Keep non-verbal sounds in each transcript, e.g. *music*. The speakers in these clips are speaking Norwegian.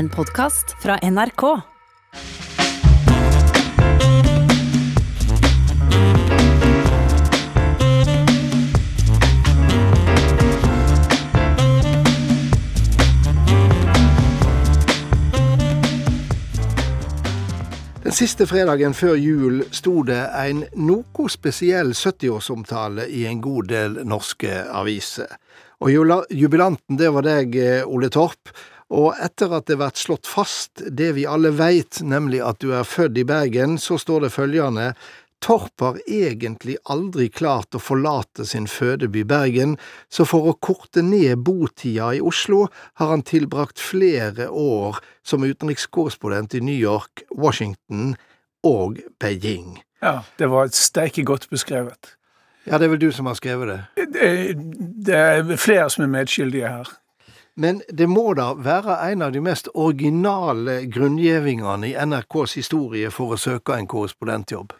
En podkast fra NRK. Den siste fredagen før jul sto det en noe spesiell 70-årsomtale i en god del norske aviser. Og jubilanten det var deg, eh, Ole Torp. Og etter at det blir slått fast det vi alle veit, nemlig at du er født i Bergen, så står det følgende Torp har egentlig aldri klart å forlate sin fødeby Bergen, så for å korte ned botida i Oslo har han tilbrakt flere år som utenrikskorrespondent i New York, Washington og Beijing. Ja, det var steike godt beskrevet. Ja, det er vel du som har skrevet det. Det, det er flere som er medskyldige her. Men det må da være en av de mest originale grunngivingene i NRKs historie for å søke en korrespondentjobb.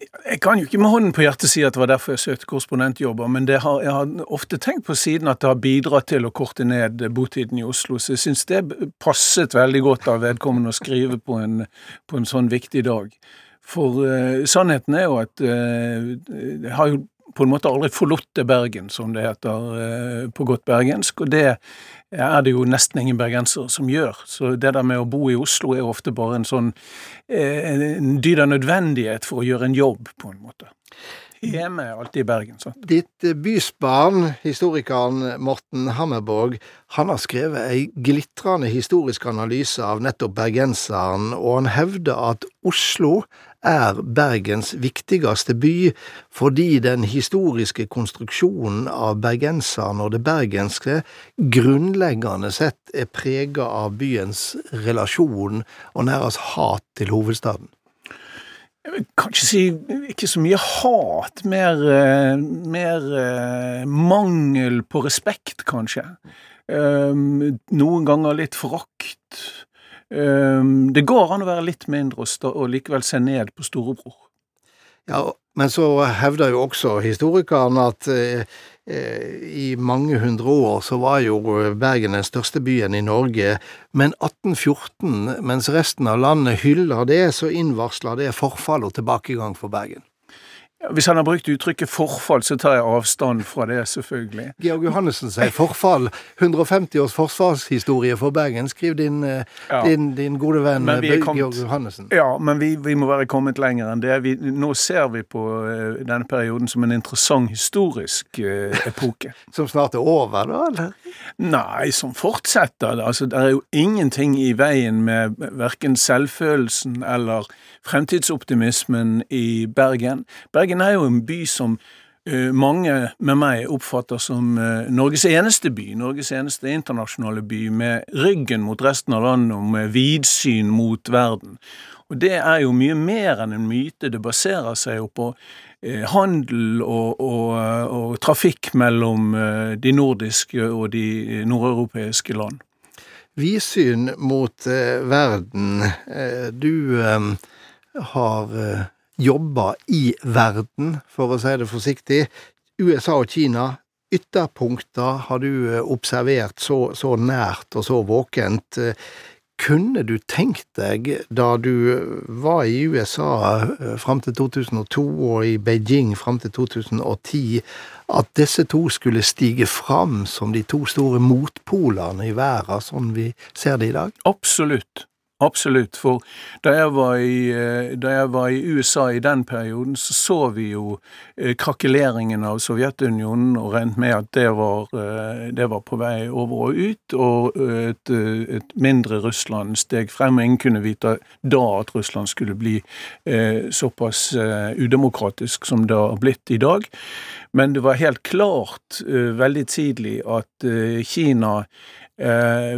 Jeg kan jo ikke med hånden på hjertet si at det var derfor jeg søkte korrespondentjobber, men har, jeg har ofte tenkt på siden at det har bidratt til å korte ned botiden i Oslo, så jeg syns det passet veldig godt av vedkommende å skrive på en, på en sånn viktig dag. For uh, sannheten er jo at uh, jeg har jo på en måte aldri forlotte Bergen, som det heter eh, på godt bergensk, og det er det jo nesten ingen bergensere som gjør. Så det der med å bo i Oslo er ofte bare en sånn eh, en dyd av nødvendighet for å gjøre en jobb, på en måte. Hjemme er alltid i Bergen. sant? Ditt eh, bysbarn, historikeren Morten Hammerborg, han har skrevet ei glitrende historisk analyse av nettopp bergenseren, og han hevder at Oslo er Bergens viktigste by fordi den historiske konstruksjonen av bergenseren og det bergenske grunnleggende sett er prega av byens relasjon og nærmest hat til hovedstaden. Jeg vil kanskje si ikke så mye hat, mer, eh, mer eh, mangel på respekt, kanskje. Um, noen ganger litt forakt. Um, det går an å være litt mindre og, likevel se ned på storebror. Ja, men så hevder jo også historikeren at eh, eh, i mange hundre år så var jo Bergen den største byen i Norge, men 1814, mens resten av landet hyller det, så innvarsler det forfall og tilbakegang for Bergen. Hvis han har brukt uttrykket forfall, så tar jeg avstand fra det, selvfølgelig. Georg Johannessen sier forfall. 150 års forsvarshistorie for Bergen. Skriv din, eh, Ja. din, din gode venn kommet- Georg Johannessen. Ja, men vi, vi må være kommet lenger enn det. Vi, nå ser vi på eh, denne perioden som en interessant historisk eh, epoke. *laughs* Som snart er over, da, eller? Nei, som fortsetter. Altså, det er jo ingenting i veien med verken selvfølelsen eller fremtidsoptimismen i Bergen. Bergen er jo en by som eh, mange med meg oppfatter som eh, Norges eneste by, Norges eneste internasjonale by, med ryggen mot resten av landet og med vidsyn mot verden. Og det er jo mye mer enn en myte. Det baserer seg jo på eh, handel og, og, og trafikk mellom de nordiske og de nordeuropeiske land. Vidsyn mot verden. Du har eh, jobba i verden, for å si det forsiktig. USA og Kina. Ytterpunkter har du eh, observert så, så nært og så våkent. Eh, Kunne du tenkt deg, da du var i USA eh, fram til 2002 og i Beijing fram til 2010, at disse to skulle stige fram som de to store motpolene i verden, sånn vi ser det i dag? Absolutt. Absolutt. For da jeg, i, eh, da jeg var i USA i den perioden, så så vi jo eh, krakeleringen av Sovjetunionen og regnet med at det var, eh, det var på vei over og ut, og et, et mindre Russland steg frem. og Ingen kunne vite da at Russland skulle bli såpass udemokratisk som det har blitt i dag. Men det var helt klart veldig tidlig at Kina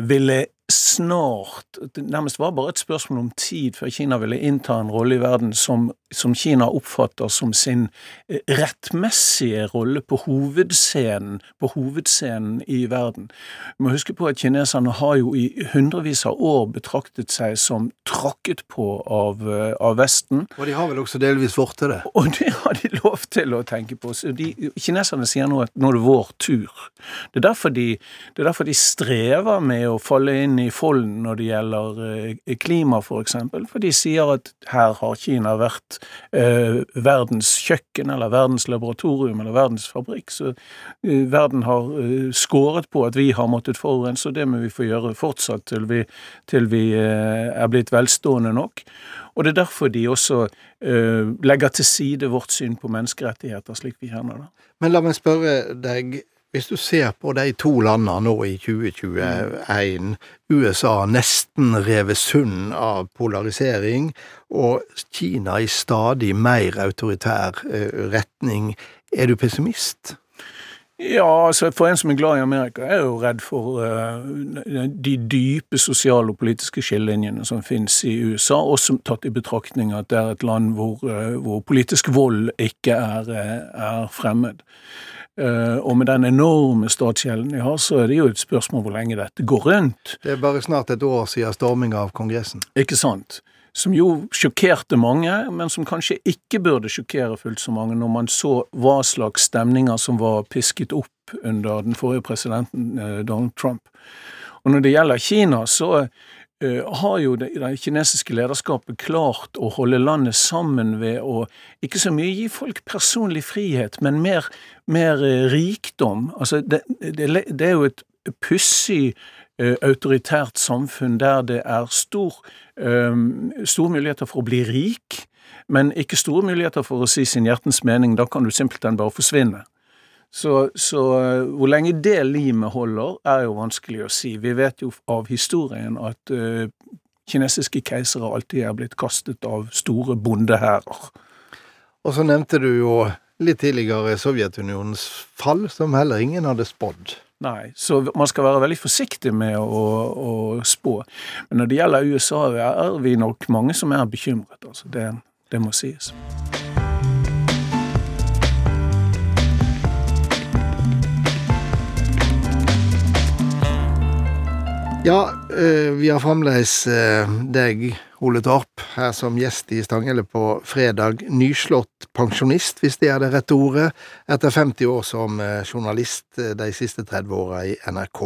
ville snart Det nærmest var bare et spørsmål om tid før Kina ville innta en rolle i verden som, som Kina oppfatter som sin eh, rettmessige rolle på hovedscenen, på hovedscenen i verden. Vi må huske på at kineserne har jo i hundrevis av år betraktet seg som tråkket på av, eh, av Vesten. Og de har vel også delvis fått til det? Og det har de lov til å tenke på. Så de, kineserne sier nå at nå er det vår tur. Det er derfor de, det er derfor de strever med å falle inn i folden når det gjelder eh, klima, for eksempel. For de sier at her har Kina vært eh, verdens kjøkken, eller verdens laboratorium, eller verdens fabrikk. Så eh, verden har eh, skåret på at vi har måttet forurense, og det må vi få gjøre fortsatt til vi, til vi eh, er blitt velstående nok. Og det er derfor de også legger til side vårt syn på menneskerettigheter, slik vi kjenner det. Men la meg spørre deg, hvis du ser på de to landene nå i 2021, USA nesten revet sund av polarisering, og Kina i stadig mer autoritær eh, retning, er du pessimist? Ja, altså for en som er glad i Amerika, er jeg jo redd for uh, de dype sosiale og politiske skillelinjene som finnes i USA, også tatt i betraktning at det er et land hvor, uh, hvor politisk vold ikke er, er fremmed. Uh, og med den enorme statsgjelden de har, så er det jo et spørsmål hvor lenge dette går rundt. Det er bare snart et år siden storminga av Kongressen. Ikke sant. Som jo sjokkerte mange, men som kanskje ikke burde sjokkere fullt så mange, når man så hva slags stemninger som var pisket opp under den forrige presidenten uh, Donald Trump. Og når det gjelder Kina, så Eh, har jo det, det kinesiske lederskapet klart å holde landet sammen ved å ikke så mye gi folk personlig frihet, men mer, mer eh, rikdom. Altså, det, det, det, er jo et pussig uh, autoritært samfunn der det er stor, um, store muligheter for å bli rik, men ikke store muligheter for å si sin hjertens mening. Da kan du simpelthen bare forsvinne. Så, så, eh, hvor lenge det limet holder, er jo vanskelig å si. Vi vet jo av historien at uh, kinesiske keisere alltid er blitt kastet av store bondehærer. Og så nevnte du jo litt tidligere Sovjetunionens fall, som heller ingen hadde spådd. Nei, så man skal være veldig forsiktig med å, å, spå. Men når det gjelder USA, er vi nok mange som er bekymret. Altså. Det, det må sies. Ja, eh, vi har fremdeles eh, deg, Ole Torp, her som gjest i Stanghelle på fredag. Nyslått pensjonist, hvis det er det rette ordet, etter 50 år som eh, journalist de siste 30 åra i NRK.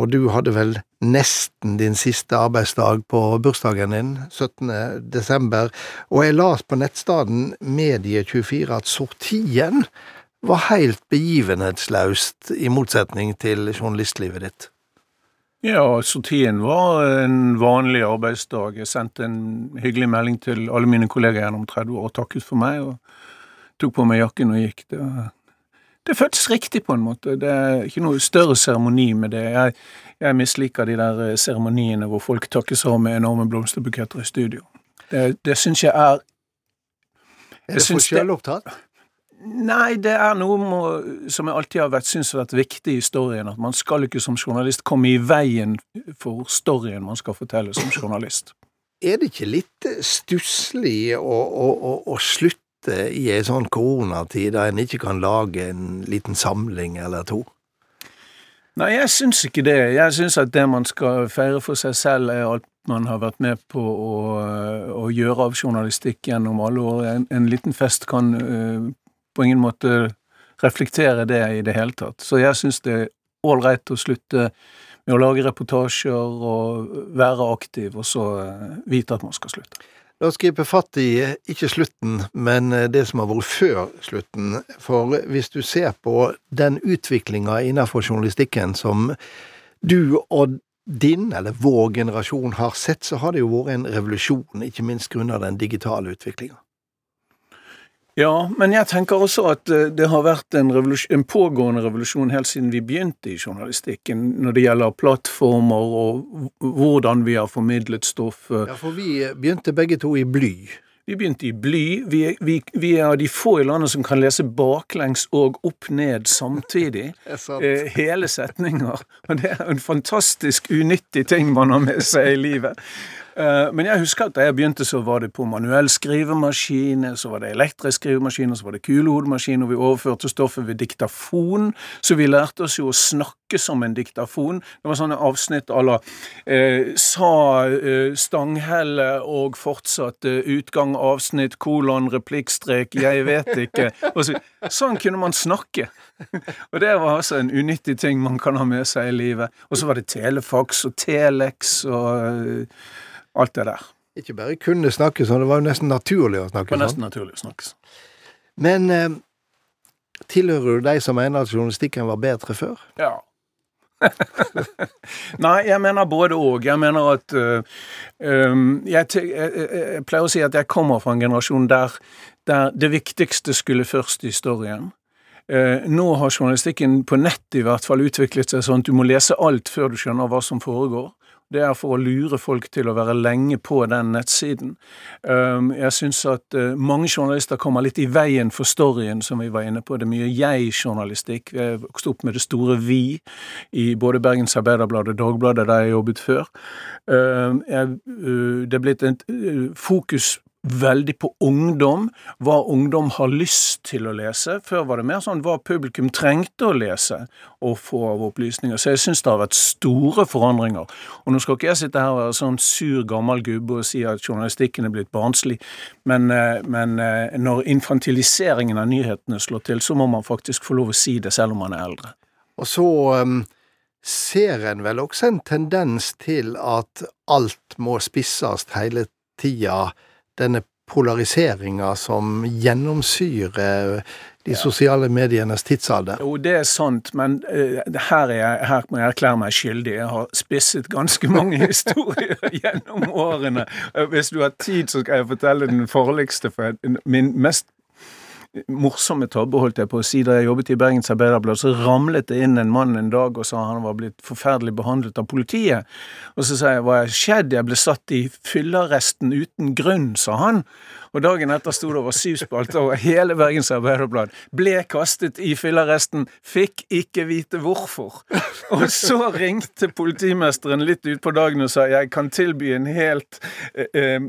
Og du hadde vel nesten din siste arbeidsdag på bursdagen din, 17. desember, og jeg las på nettstaden Medie24 at sortien var helt begivenhetslaust, i motsetning til journalistlivet ditt. Ja, sortien var en vanlig arbeidsdag. Jeg sendte en hyggelig melding til alle mine kollegaer gjennom 30 år og takket for meg, og tok på meg jakken og gikk. Det, det føltes riktig, på en måte. Det er ikke noe større seremoni med det. Jeg, jeg, misliker de der eh, seremoniene hvor folk takkes av med enorme blomsterbuketter i studio. Det, det syns jeg er Er det for sjølopptatt? Nei, det er noe må, som jeg alltid har vært, syns har vært viktig i historien. At man skal ikke som journalist komme i veien for storyen man skal fortelle som journalist. Er det ikke litt stusslig å, å, å, å slutte i ei sånn koronatid, der en ikke kan lage en liten samling eller to? Nei, jeg syns ikke det. Jeg syns at det man skal feire for seg selv, er alt man har vært med på å, å gjøre av journalistikk gjennom alle år. En, en liten fest kan uh, på ingen måte reflektere det i det hele tatt. Så jeg syns det er ålreit å slutte med å lage reportasjer og være aktiv, og så eh, vite at man skal slutte. La oss gripe fatt i ikke slutten, men eh, det som har vært før slutten. For hvis du ser på den utviklinga innenfor journalistikken som du og din, eller vår generasjon, har sett, så har det jo vært en revolusjon, ikke minst grunnet den digitale utviklinga. Ja, men jeg tenker også at eh, det har vært en, en, pågående revolusjon helt siden vi begynte i journalistikken, når det gjelder plattformer og hvordan vi har formidlet stoff. Ja, for vi begynte begge to i bly. Vi begynte i bly. Vi, vi, vi er de få i landet som kan lese baklengs og opp ned samtidig. *laughs* eh, hele setninger. Og det er en fantastisk unyttig ting man har med seg i livet. Eh, men jeg husker at da jeg begynte, så var det på manuell skrivemaskin, så var det elektrisk skrivemaskin, så var det kulehodemaskin, og vi overførte stoffet ved diktafon. Så vi lærte oss jo å snakke som en diktafon. Det var sånne avsnitt à la eh, Sa eh, Stanghelle og fortsatte utgang, avsnitt, kolon, replikkstrek, jeg vet ikke. Så, sånn kunne man snakke. og det var altså en unyttig ting man kan ha med seg i livet. Og så var det telefax og telex og uh, alt det der. Ikke bare kunne snakke sånn, det var jo nesten naturlig å snakke sånn. Det var nesten sånn. naturlig å snakke sånn. Men eh, tilhører du de som mener at journalistikken var bedre før? Ja. *laughs* Nei, jeg mener både og. Jeg mener at uh, um, jeg, jeg, jeg, pleier å si at jeg kommer fra en generasjon der, der det viktigste skulle først i historien. Uh, nå har journalistikken på nett i hvert fall utviklet seg sånn at du må lese alt før du skjønner hva som foregår. Det er for å lure folk til å være lenge på den nettsiden. Um, jeg syns at uh, mange journalister kommer litt i veien for storyen, som vi var inne på. Det er mye jeg-journalistikk. Jeg vokste opp med det store vi i både Bergens Arbeiderblad og Dagbladet, der jeg jobbet før. Jeg, uh, det er blitt et uh, fokus veldig på ungdom, hva ungdom har lyst til å lese. Før var det mer sånn hva publikum trengte å lese og få av opplysninger. Så jeg syns det har vært store forandringer. Og nå skal ikke jeg sitte her og være sånn sur gammel gubbe og si at journalistikken er blitt barnslig, men, eh, men eh, når infantiliseringen av nyhetene slår til, så må man faktisk få lov å si det selv om man er eldre. Og så um, ser en vel også en tendens til at alt må spisses hele tida denne polariseringa som gjennomsyrer de sosiale medienes tidsalder. Jo, det er sant, men uh, her, jeg, her, må jeg erklære meg skyldig. Jeg har spisset ganske mange *laughs* historier gjennom årene. Uh, hvis du har tid, så skal jeg fortelle den forligste. For min mest morsomme tabbe, holdt jeg på å si. Da jeg jobbet i Bergens Arbeiderblad, så ramlet det inn en mann en dag og sa han var blitt forferdelig behandlet av politiet. Og så sa jeg hva er skjedd, jeg ble satt i fyllearresten uten grunn, sa han. Og dagen etter sto det over syv spalter over hele Bergens Arbeiderblad. Ble kastet i fyllearresten, fikk ikke vite hvorfor. Og så ringte politimesteren litt utpå dagen og sa jeg kan tilby en helt eh, eh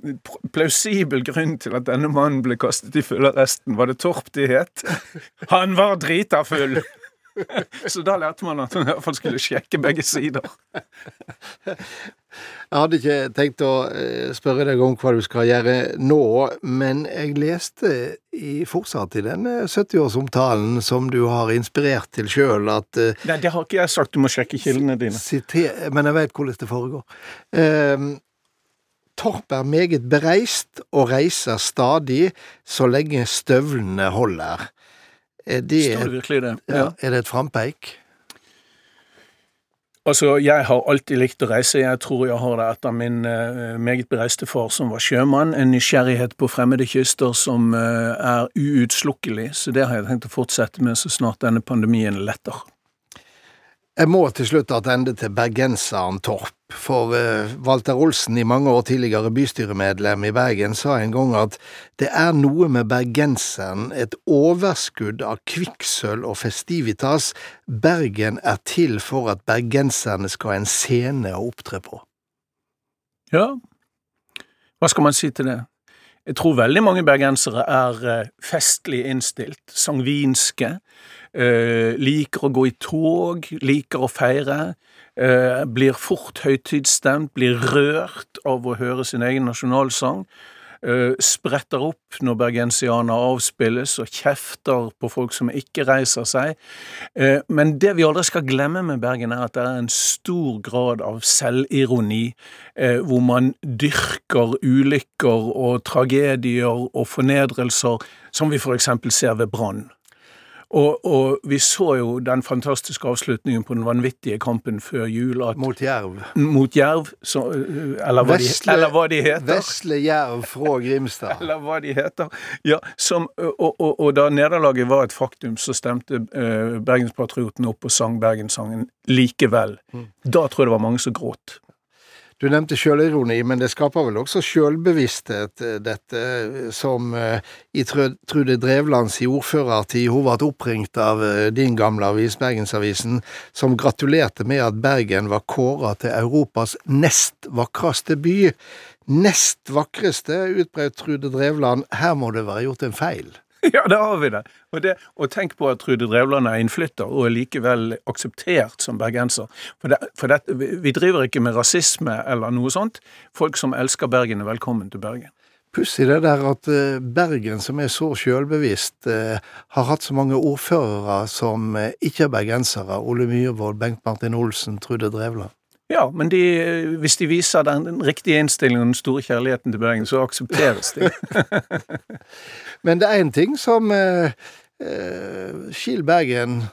plausibel grunn til at denne mannen ble kastet i fyllearresten. Var det Torp de het? Han var drita full! *laughs* Så da lærte man at man i hvert fall skulle sjekke begge sider. Jeg hadde ikke tenkt å eh, spørre deg om hva du skal gjøre nå, men jeg leste i, fortsatt i denne 70-årsomtalen som du har inspirert til sjøl, at eh, Nei, det har ikke jeg sagt, du må sjekke kildene dine. Siter, men jeg vet hvordan det foregår. Um, Torp er meget bereist og reiser stadig så lenge støvlene holder. Er det, Står det virkelig det? Ja. Er det et frampeik? Altså, jeg har alltid likt å reise. Jeg tror jeg har det etter min uh, meget bereiste far som var sjømann. En nysgjerrighet på fremmede kyster som uh, er uutslukkelig. Så det har jeg tenkt å fortsette med så snart denne pandemien letter. Jeg må til slutt attende til bergenseren Torp, for uh, Walter Olsen, i mange år tidligere bystyremedlem i Bergen, sa en gang at det er noe med bergenseren, et overskudd av kvikksølv og festivitas. Bergen er til for at bergenserne skal ha en scene å opptre på. Ja, hva skal man si til det? Jeg tror veldig mange bergensere er uh, festlig innstilt, sangvinske Uh, liker å gå i tog, liker å feire, Uh, blir fort høytidsstemt, blir rørt av å høre sin egen nasjonalsang. Uh, spretter opp når bergensianer avspilles og kjefter på folk som ikke reiser seg. Uh, men det vi aldri skal glemme med Bergen, er at det er en stor grad av selvironi, uh, hvor man dyrker ulykker og tragedier og fornedrelser, som vi for eksempel ser ved Brann. Og, og, vi så jo den fantastiske avslutningen på den vanvittige kampen før jul. At, mot Jerv. Mot Jerv, så, eller, hva Vesle, de, eller, hva de, heter. Vesle Jerv fra Grimstad. *laughs* eller hva de heter. Ja, som, og, og, da nederlaget var et faktum, så stemte uh, Bergenspatrioten opp og sang Bergenssangen likevel. Mm. Da tror jeg det var mange som gråt. Du nevnte sjølironi, men det skaper vel også sjølbevissthet, eh, dette, som uh, i Trude Drevlands i ordførertid hun ble oppringt av din gamle avis, Bergensavisen, som gratulerte med at Bergen var kåra til Europas nest vakreste by. Nest vakreste, utbrøt Trude Drevland, her må det være gjort en feil. *laughs* Ja, det har vi det. Og, det, og tenk på at Trude Drevland er innflytter og er likevel akseptert som bergenser. For, det, for det, vi driver ikke med rasisme eller noe sånt. Folk som elsker Bergen, er velkommen til Bergen. Pussig det der at eh, Bergen, som er så sjølbevisst, eh, har hatt så mange ordførere som eh, ikke er bergensere. Ole Myhrvold, Bengt Martin Olsen, Trude Drevland. Ja, men de, hvis de viser den riktige innstillingen og den store kjærligheten til Bergen, så aksepteres de. *laughs* men det er én ting som eh, skiller Bergen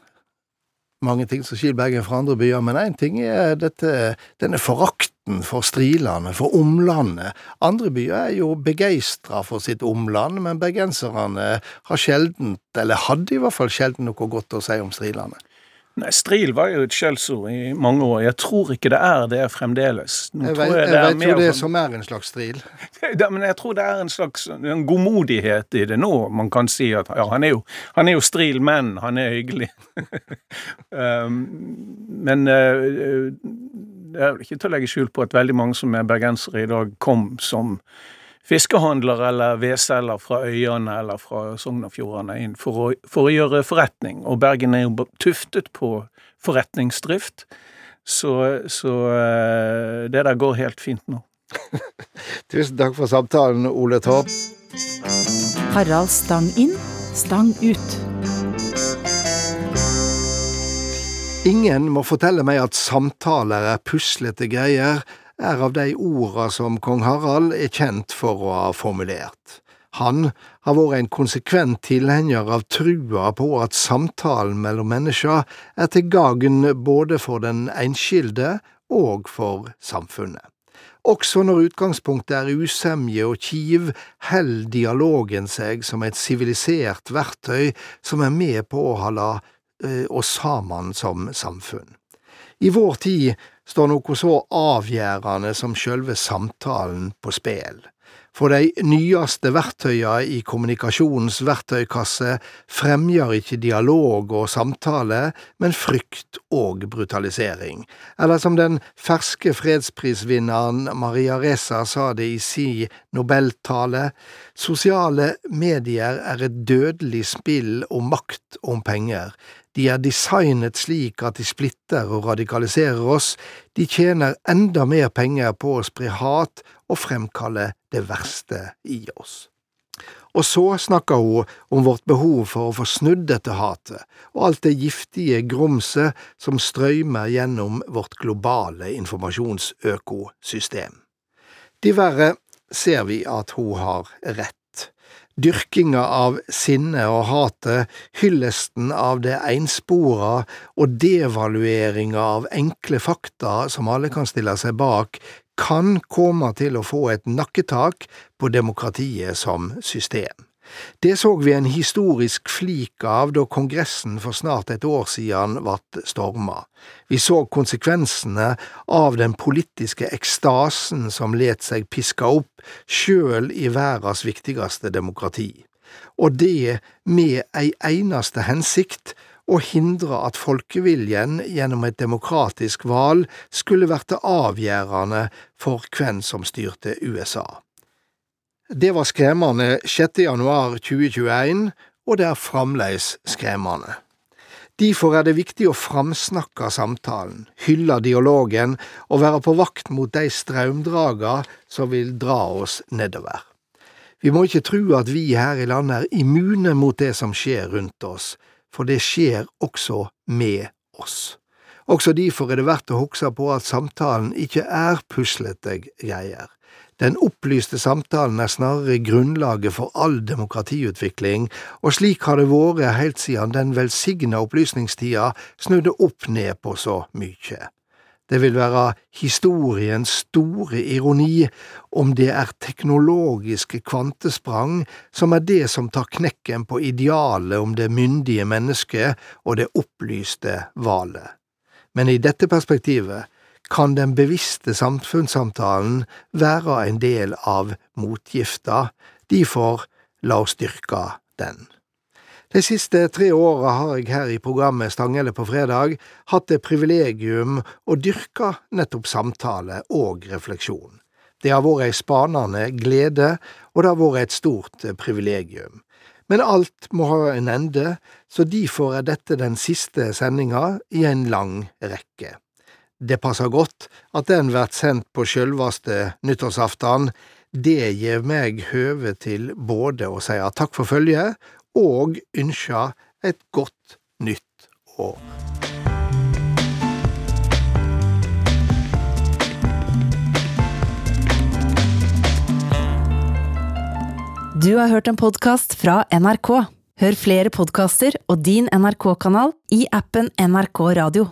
mange ting som skiller Bergen fra andre byer, men én ting er dette, denne forakten for Strilandet, for omlandet. Andre byer er jo begeistra for sitt omland, men bergenserne har sjeldent, eller hadde i hvert fall sjelden noe godt å si om Strilane. Nei, Stril var jo et skjellsord i mange år. Jeg tror ikke det er det fremdeles. Nå jeg vet, jeg vet jo det sånn, som er en slags stril. *laughs* Ja, men jeg tror det er en slags en godmodighet i det nå. Man kan si at ja, han er jo, han er jo stril, men han er hyggelig. *laughs* um, men uh, det er vel ikke til å legge skjul på at veldig mange som er bergensere i dag, kom som fiskehandler eller vedselger fra øyene eller fra Sogn og Fjordane inn for å, for å, gjøre forretning. Og Bergen er jo tuftet på forretningsdrift, så, så eh, det der går helt fint nå. *laughs* Tusen takk for samtalen, Ole Torp. Harald Stang inn, stang ut. Ingen må fortelle meg at samtaler er puslete greier, er av de orda som kong Harald er kjent for å ha formulert. Han har vært en konsekvent tilhenger av trua på at samtalen mellom mennesker er til gagn både for den enskilde og for samfunnet. Også når utgangspunktet er usemje og kiv, held dialogen seg som et sivilisert verktøy som er med på å holde eh, oss sammen som samfunn. I vår tid står noe så avgjørende som sjølve samtalen på spel. For de nyeste verktøya i kommunikasjonens verktøykasse fremjar ikke dialog og samtale, men frykt og brutalisering. Eller som den ferske fredsprisvinneren Maria Reza sa det i si nobeltale, sosiale medier er et dødelig spill om makt om penger. De er designet slik at de splitter og radikaliserer oss, de tjener enda mer penger på å spre hat og fremkalle det verste i oss. Og så snakker hun om vårt behov for å få snudd dette hatet, og alt det giftige grumset som strøymer gjennom vårt globale informasjonsøkosystem. Diverre ser vi at hun har rett dyrkinga av sinnet og hatet, hyllesten av det einspora og devalueringa av enkle fakta som alle kan stille seg bak, kan komme til å få et nakketak på demokratiet som system. Det så vi en historisk flik av da Kongressen for snart et år siden ble storma. Vi så konsekvensene av den politiske ekstasen som let seg piske opp, sjøl i verdens viktigste demokrati. Og det med ei eneste hensikt, å hindre at folkeviljen gjennom et demokratisk valg skulle verte avgjørende for hvem som styrte USA. Det var skremmende 6. januar 2021, og det er fremdeles skremmende. Derfor er det viktig å framsnakke samtalen, hylle dialogen og være på vakt mot de strømdraga som vil dra oss nedover. Vi må ikke tro at vi her i landet er immune mot det som skjer rundt oss, for det skjer også med oss. Også derfor er det verdt å huske på at samtalen ikke er puslete greier. Den opplyste samtalen er snarere grunnlaget for all demokratiutvikling, og slik har det vært helt siden den velsigna opplysningstida snudde opp ned på så mykje. Det vil være historiens store ironi om det er teknologiske kvantesprang som er det som tar knekken på idealet om det myndige mennesket og det opplyste valet. Men i dette perspektivet kan den bevisste samfunnssamtalen være en del av motgifta, derfor la oss dyrke den. De siste tre åra har jeg her i programmet Stanghelle på fredag hatt det privilegium å dyrke nettopp samtale og refleksjon. Det har vært ei spanende glede, og det har vært et stort privilegium. Men alt må ha en ende, så derfor er dette den siste sendinga i en lang rekke. Det passer godt at den blir sendt på sjølvaste nyttårsaftan. Det gir meg høve til både å seie takk for følget og ønske et godt nytt år. Du har hørt en podkast fra NRK. Hør flere podkaster og din NRK-kanal i appen NRK Radio.